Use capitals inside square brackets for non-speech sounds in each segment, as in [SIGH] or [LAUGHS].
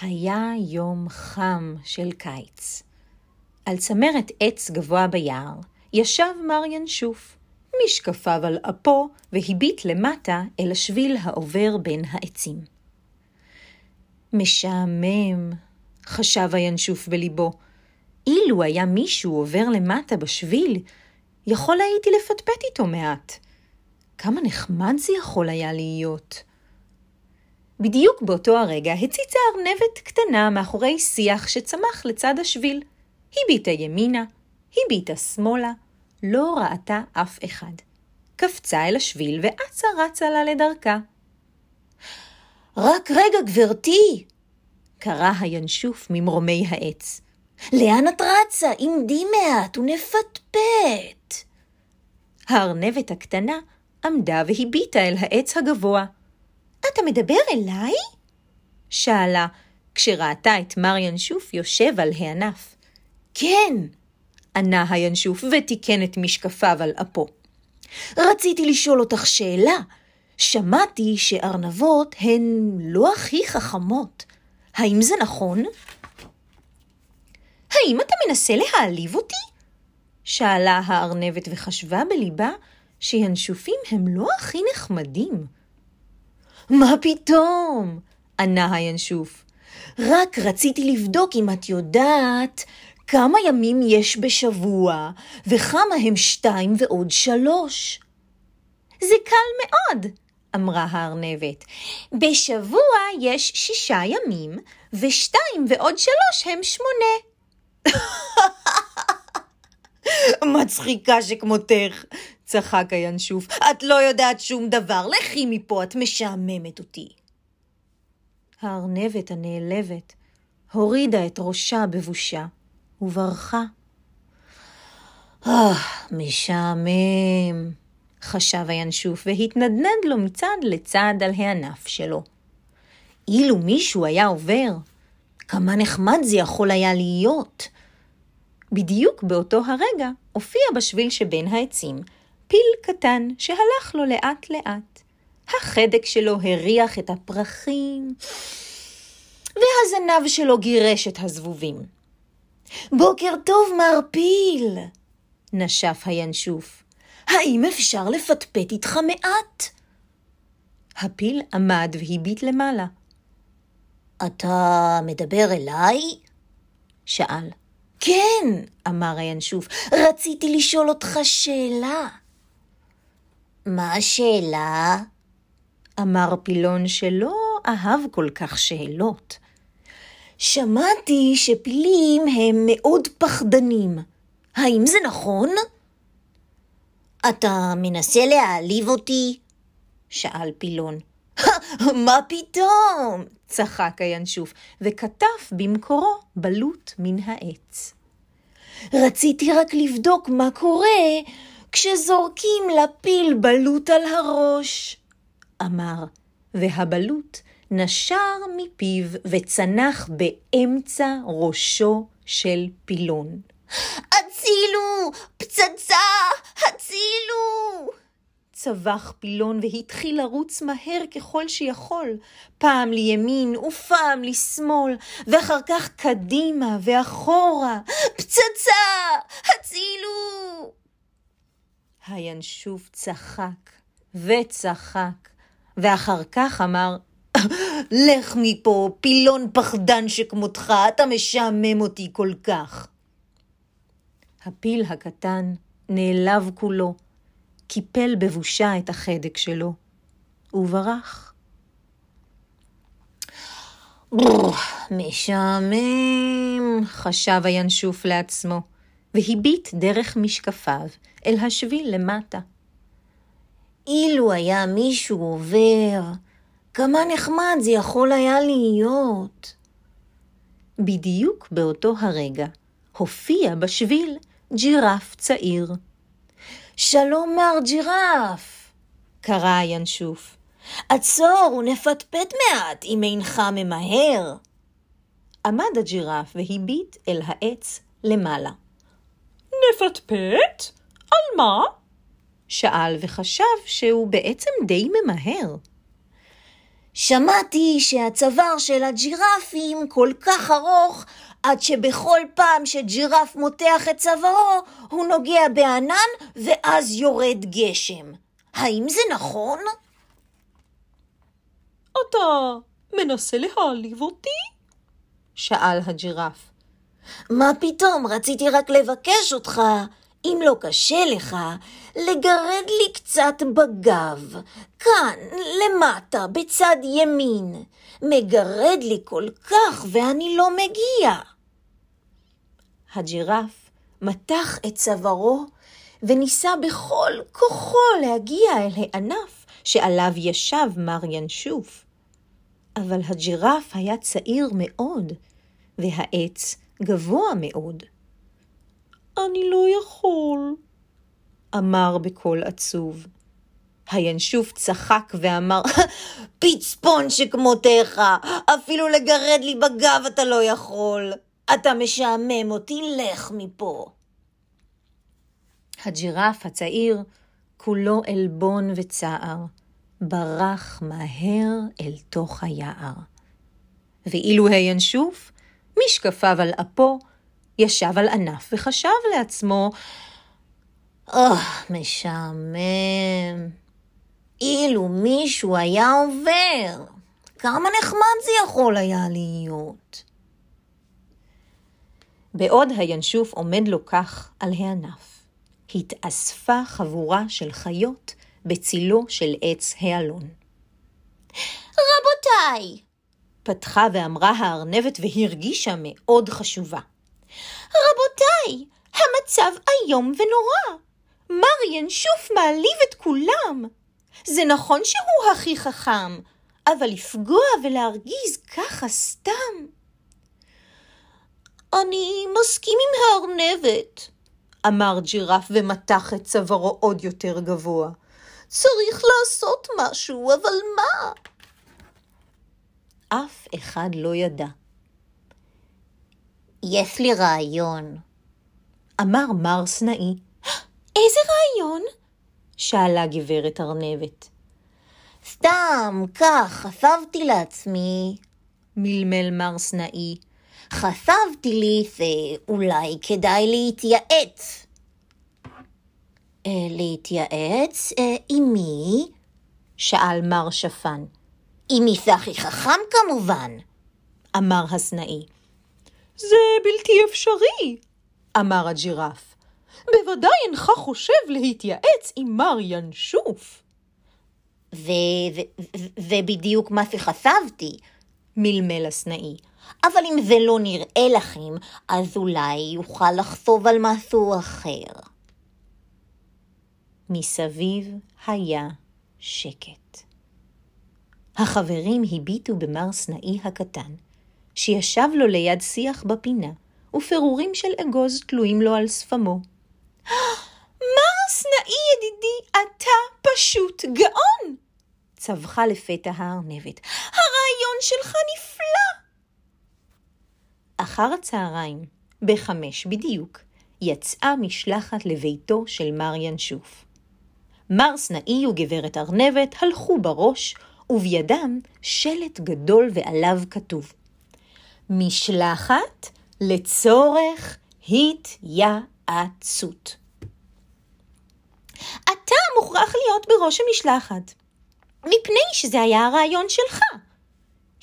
היה יום חם של קיץ. על צמרת עץ גבוה ביער ישב מר ינשוף, משקפיו על אפו והביט למטה אל השביל העובר בין העצים. משעמם, חשב הינשוף בליבו. אילו היה מישהו עובר למטה בשביל, יכול הייתי לפטפט איתו מעט. כמה נחמד זה יכול היה להיות. בדיוק באותו הרגע הציצה ארנבת קטנה מאחורי שיח שצמח לצד השביל. הביטה ימינה, הביטה שמאלה, לא ראתה אף אחד. קפצה אל השביל ואצה רצה לה לדרכה. רק רגע, גברתי! קרא הינשוף ממרומי העץ. לאן את רצה? עמדי מעט ונפטפט. הארנבת הקטנה עמדה והביטה אל העץ הגבוה. אתה מדבר אליי? שאלה, כשראתה את מר ינשוף יושב על הענף. כן, ענה הינשוף ותיקן את משקפיו על אפו. רציתי לשאול אותך שאלה. שמעתי שארנבות הן לא הכי חכמות. האם זה נכון? האם אתה מנסה להעליב אותי? שאלה הארנבת וחשבה בליבה שינשופים הם לא הכי נחמדים. מה פתאום? ענה הינשוף. רק רציתי לבדוק אם את יודעת כמה ימים יש בשבוע וכמה הם שתיים ועוד שלוש. זה קל מאוד, אמרה הארנבת. בשבוע יש שישה ימים, ושתיים ועוד שלוש הם שמונה. [LAUGHS] מצחיקה שכמותך, צחק הינשוף. את לא יודעת שום דבר, לכי מפה, את משעממת אותי. הארנבת הנעלבת הורידה את ראשה בבושה וברחה. אה, משעמם, חשב הינשוף והתנדנד לו מצד לצד על הענף שלו. אילו מישהו היה עובר, כמה נחמד זה יכול היה להיות. בדיוק באותו הרגע הופיע בשביל שבין העצים פיל קטן שהלך לו לאט לאט. החדק שלו הריח את הפרחים, והזנב שלו גירש את הזבובים. בוקר טוב, מר פיל! נשף הינשוף. האם אפשר לפטפט איתך מעט? הפיל עמד והביט למעלה. אתה מדבר אליי? שאל. כן, אמר הינשוף, רציתי לשאול אותך שאלה. מה השאלה? אמר פילון שלא אהב כל כך שאלות. שמעתי שפילים הם מאוד פחדנים. האם זה נכון? אתה מנסה להעליב אותי? שאל פילון. מה פתאום? צחק הינשוף, וכתף במקורו בלוט מן העץ. רציתי רק לבדוק מה קורה כשזורקים לפיל בלוט על הראש, אמר, והבלוט נשר מפיו וצנח באמצע ראשו של פילון. הצילו! פצצה! הצילו! צבח פילון והתחיל לרוץ מהר ככל שיכול, פעם לימין ופעם לשמאל, ואחר כך קדימה ואחורה. פצצה! הצילו! הינשוף צחק וצחק, ואחר כך אמר, [COUGHS] לך מפה, פילון פחדן שכמותך, אתה משעמם אותי כל כך. הפיל הקטן נעלב כולו, קיפל בבושה את החדק שלו, וברח. [COUGHS] משעמם, חשב הינשוף לעצמו, והביט דרך משקפיו אל השביל למטה. אילו היה מישהו עובר, כמה נחמד זה יכול היה להיות. בדיוק באותו הרגע הופיע בשביל ג'ירף צעיר. שלום מר ג'ירף! קרא הינשוף. עצור ונפטפט מעט אם אינך ממהר. עמד הג'ירף והביט אל העץ למעלה. נפטפט? על מה? שאל וחשב שהוא בעצם די ממהר. שמעתי שהצוואר של הג'ירפים כל כך ארוך, עד שבכל פעם שג'ירף מותח את צווארו, הוא נוגע בענן ואז יורד גשם. האם זה נכון? אתה מנסה להעליב אותי? שאל הג'ירף. מה פתאום, רציתי רק לבקש אותך, אם לא קשה לך, לגרד לי קצת בגב, כאן, למטה, בצד ימין. מגרד לי כל כך ואני לא מגיע. הג'ירף מתח את צווארו וניסה בכל כוחו להגיע אל הענף שעליו ישב מר ינשוף. אבל הג'ירף היה צעיר מאוד, והעץ גבוה מאוד. אני לא יכול, אמר בקול עצוב. הינשוף צחק ואמר, פצפון שכמותך, אפילו לגרד לי בגב אתה לא יכול. אתה משעמם אותי, לך מפה. הג'ירף הצעיר, כולו עלבון וצער, ברח מהר אל תוך היער. ואילו הינשוף, משקפיו על אפו, ישב על ענף וחשב לעצמו, אה, oh, משעמם. אילו מישהו היה עובר, כמה נחמד זה יכול היה להיות. בעוד הינשוף עומד לו כך על הענף, התאספה חבורה של חיות בצילו של עץ העלון. רבותיי! פתחה ואמרה הארנבת והרגישה מאוד חשובה. רבותיי, המצב איום ונורא. מר ינשוף מעליב את כולם. זה נכון שהוא הכי חכם, אבל לפגוע ולהרגיז ככה סתם. אני מסכים עם הארנבת, אמר ג'ירף ומתח את צווארו עוד יותר גבוה. צריך לעשות משהו, אבל מה? אף אחד לא ידע. יש לי רעיון, אמר מר סנאי. איזה רעיון? שאלה גברת ארנבת. סתם, כך, חשבתי לעצמי, מלמל מר סנאי. חשבתי לי שאולי כדאי להתייעץ. אה, להתייעץ? אה, עם מי? שאל מר שפן. עם מסחי חכם כמובן, אמר הסנאי. זה בלתי אפשרי, אמר הג'ירף. בוודאי אינך חושב להתייעץ עם מר ינשוף. ובדיוק מה שחשבתי, מלמל הסנאי. אבל אם זה לא נראה לכם, אז אולי יוכל לחשוב על משהו אחר. מסביב היה שקט. החברים הביטו במר סנאי הקטן, שישב לו ליד שיח בפינה, ופירורים של אגוז תלויים לו על שפמו. [GASPS] מר סנאי ידידי, אתה פשוט גאון! צווחה לפתע הארנבת. הרעיון שלך נפלא! אחר הצהריים, בחמש בדיוק, יצאה משלחת לביתו של מר ינשוף. מר סנאי וגברת ארנבת הלכו בראש, ובידם שלט גדול ועליו כתוב משלחת לצורך התייעצות. אתה מוכרח להיות בראש המשלחת, מפני שזה היה הרעיון שלך,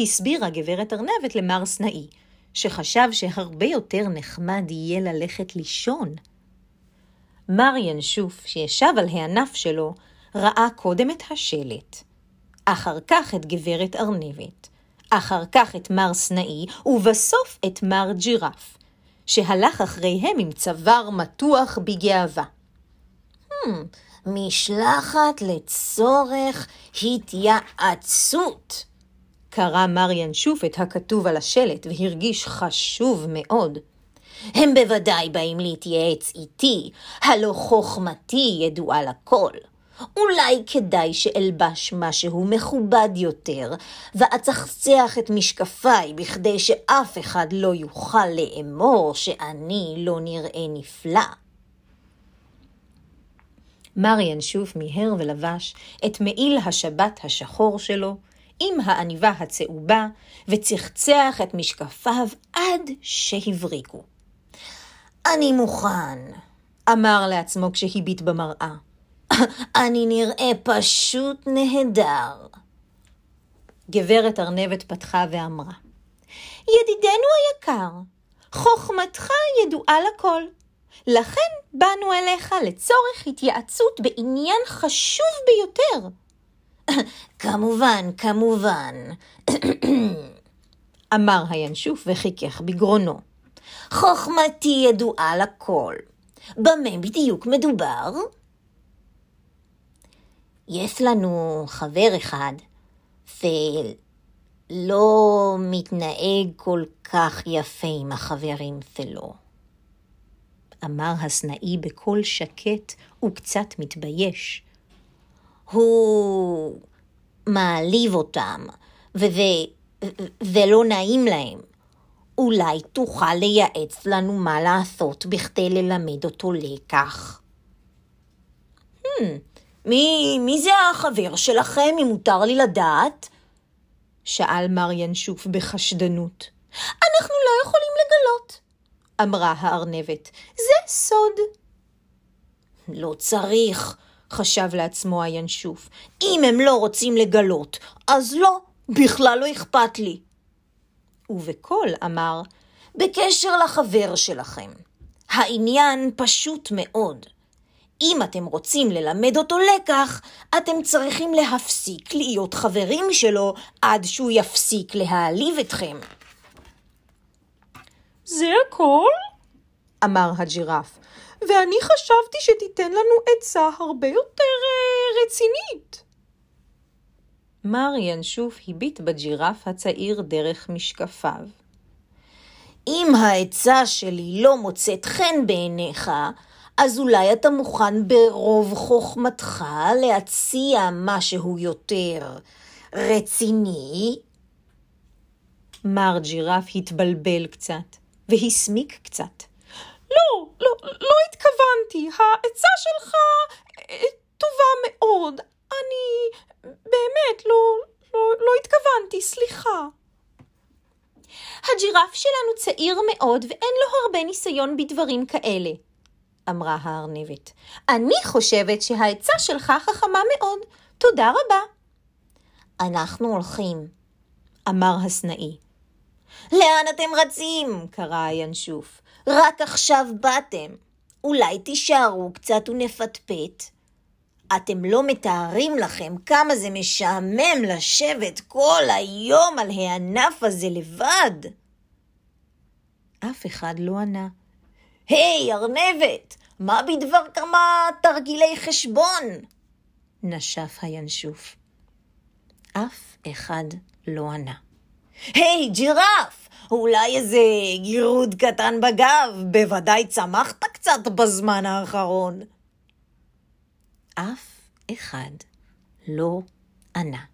הסבירה גברת ארנבת למר סנאי, שחשב שהרבה יותר נחמד יהיה ללכת לישון. מר ינשוף, שישב על הענף שלו, ראה קודם את השלט, אחר כך את גברת ארנבת, אחר כך את מר סנאי, ובסוף את מר ג'ירף, שהלך אחריהם עם צוואר מתוח בגאווה. Hmm, משלחת לצורך התייעצות. קרא מר ינשוף את הכתוב על השלט והרגיש חשוב מאוד. הם בוודאי באים להתייעץ איתי, הלא חוכמתי ידועה לכל. אולי כדאי שאלבש משהו מכובד יותר, ואצחצח את משקפיי בכדי שאף אחד לא יוכל לאמור שאני לא נראה נפלא. מר ינשוף מיהר ולבש את מעיל השבת השחור שלו, עם העניבה הצהובה, וצחצח את משקפיו עד שהבריקו. אני מוכן, אמר לעצמו כשהביט במראה. אני נראה פשוט נהדר. גברת ארנבת פתחה ואמרה, ידידנו היקר, חוכמתך ידועה לכל. לכן באנו אליך לצורך התייעצות בעניין חשוב ביותר. כמובן, כמובן, [CLEARS THROAT] אמר הינשוף וחיכך בגרונו. חוכמתי ידועה לכל. במה בדיוק מדובר? יש לנו חבר אחד, ולא מתנהג כל כך יפה עם החברים שלו. אמר הסנאי בקול שקט וקצת מתבייש. הוא מעליב אותם, ולא נעים להם. אולי תוכל לייעץ לנו מה לעשות בכדי ללמד אותו לקח. Hmm, מי, מי זה החבר שלכם, אם מותר לי לדעת? שאל מר ינשוף בחשדנות. אנחנו לא יכולים לגלות, אמרה הארנבת. זה סוד. לא צריך, חשב לעצמו הינשוף. אם הם לא רוצים לגלות, אז לא, בכלל לא אכפת לי. ובקול אמר, בקשר לחבר שלכם, העניין פשוט מאוד. אם אתם רוצים ללמד אותו לקח, אתם צריכים להפסיק להיות חברים שלו עד שהוא יפסיק להעליב אתכם. זה הכל? אמר הג'ירף, ואני חשבתי שתיתן לנו עצה הרבה יותר uh, רצינית. מר ינשוף הביט בג'ירף הצעיר דרך משקפיו. אם העצה שלי לא מוצאת חן בעיניך, אז אולי אתה מוכן ברוב חוכמתך להציע משהו יותר רציני? מר ג'ירף התבלבל קצת, והסמיק קצת. לא, לא, לא התכוונתי, העצה שלך אה, טובה מאוד. אני באמת לא, לא, לא התכוונתי, סליחה. הג'ירף שלנו צעיר מאוד ואין לו הרבה ניסיון בדברים כאלה, אמרה הארנבת. אני חושבת שהעצה שלך חכמה מאוד. תודה רבה. אנחנו הולכים, אמר הסנאי. לאן אתם רצים? קרא הינשוף. רק עכשיו באתם. אולי תישארו קצת ונפטפט. אתם לא מתארים לכם כמה זה משעמם לשבת כל היום על הענף הזה לבד. אף אחד לא ענה. היי, ארנבת, מה בדבר כמה תרגילי חשבון? נשף הינשוף. אף אחד לא ענה. היי, hey, ג'ירף, אולי איזה גירוד קטן בגב, בוודאי צמחת קצת בזמן האחרון. אף אחד לא ענה.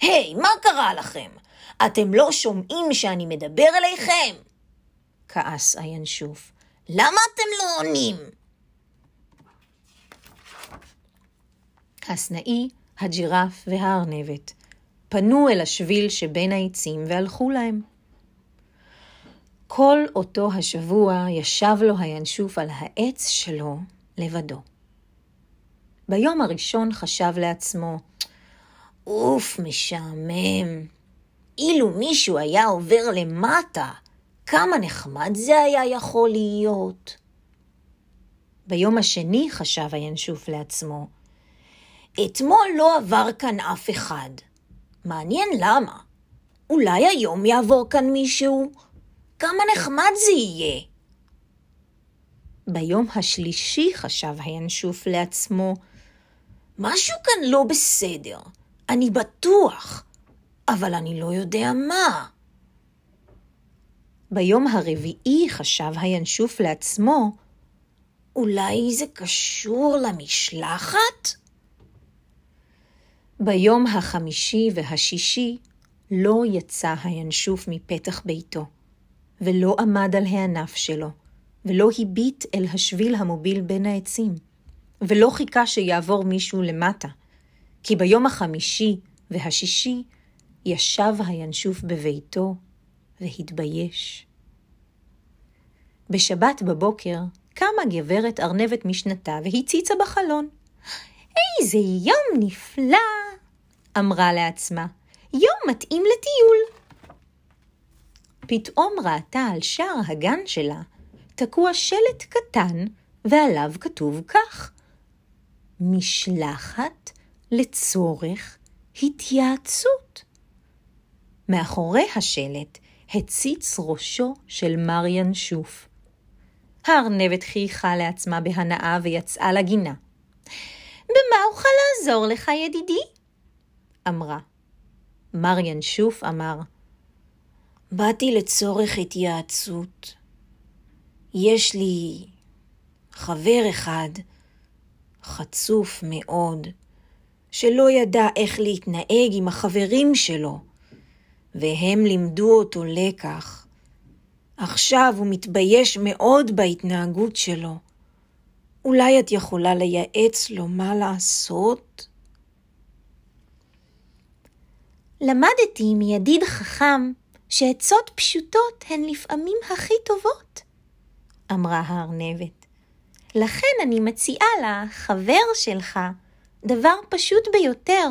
היי, hey, מה קרה לכם? אתם לא שומעים שאני מדבר אליכם? כעס הינשוף. למה אתם לא עונים? הסנאי, הג'ירף והארנבת פנו אל השביל שבין העצים והלכו להם. כל אותו השבוע ישב לו הינשוף על העץ שלו לבדו. ביום הראשון חשב לעצמו, אוף, משעמם. אילו מישהו היה עובר למטה, כמה נחמד זה היה יכול להיות. ביום השני חשב הינשוף לעצמו, אתמול לא עבר כאן אף אחד. מעניין למה. אולי היום יעבור כאן מישהו? כמה נחמד זה יהיה. ביום השלישי חשב הינשוף לעצמו, משהו כאן לא בסדר, אני בטוח, אבל אני לא יודע מה. ביום הרביעי חשב הינשוף לעצמו, אולי זה קשור למשלחת? ביום החמישי והשישי לא יצא הינשוף מפתח ביתו, ולא עמד על הענף שלו, ולא הביט אל השביל המוביל בין העצים, ולא חיכה שיעבור מישהו למטה, כי ביום החמישי והשישי ישב הינשוף בביתו והתבייש. בשבת בבוקר קמה גברת ארנבת משנתה והציצה בחלון. איזה יום נפלא! אמרה לעצמה. יום מתאים לטיול. פתאום ראתה על שער הגן שלה תקוע שלט קטן ועליו כתוב כך: משלחת לצורך התייעצות. מאחורי השלט הציץ ראשו של מר ינשוף. הארנבת חייכה לעצמה בהנאה ויצאה לגינה. במה אוכל לעזור לך, ידידי? אמרה. מר ינשוף אמר, באתי לצורך התייעצות. יש לי חבר אחד, חצוף מאוד, שלא ידע איך להתנהג עם החברים שלו, והם לימדו אותו לקח. עכשיו הוא מתבייש מאוד בהתנהגות שלו. אולי את יכולה לייעץ לו מה לעשות? למדתי מידיד חכם שעצות פשוטות הן לפעמים הכי טובות, אמרה הארנבת. לכן אני מציעה לחבר שלך דבר פשוט ביותר.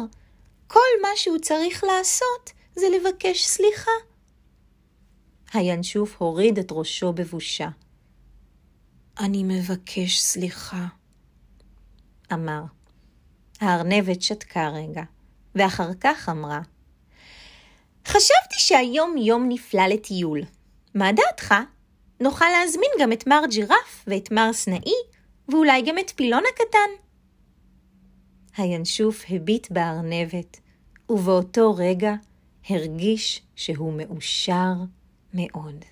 כל מה שהוא צריך לעשות זה לבקש סליחה. הינשוף הוריד את ראשו בבושה. אני מבקש סליחה, אמר. הארנבת שתקה רגע, ואחר כך אמרה, חשבתי שהיום יום נפלא לטיול. מה דעתך? נוכל להזמין גם את מר ג'ירף ואת מר סנאי, ואולי גם את פילון הקטן. הינשוף הביט בארנבת, ובאותו רגע הרגיש שהוא מאושר מאוד.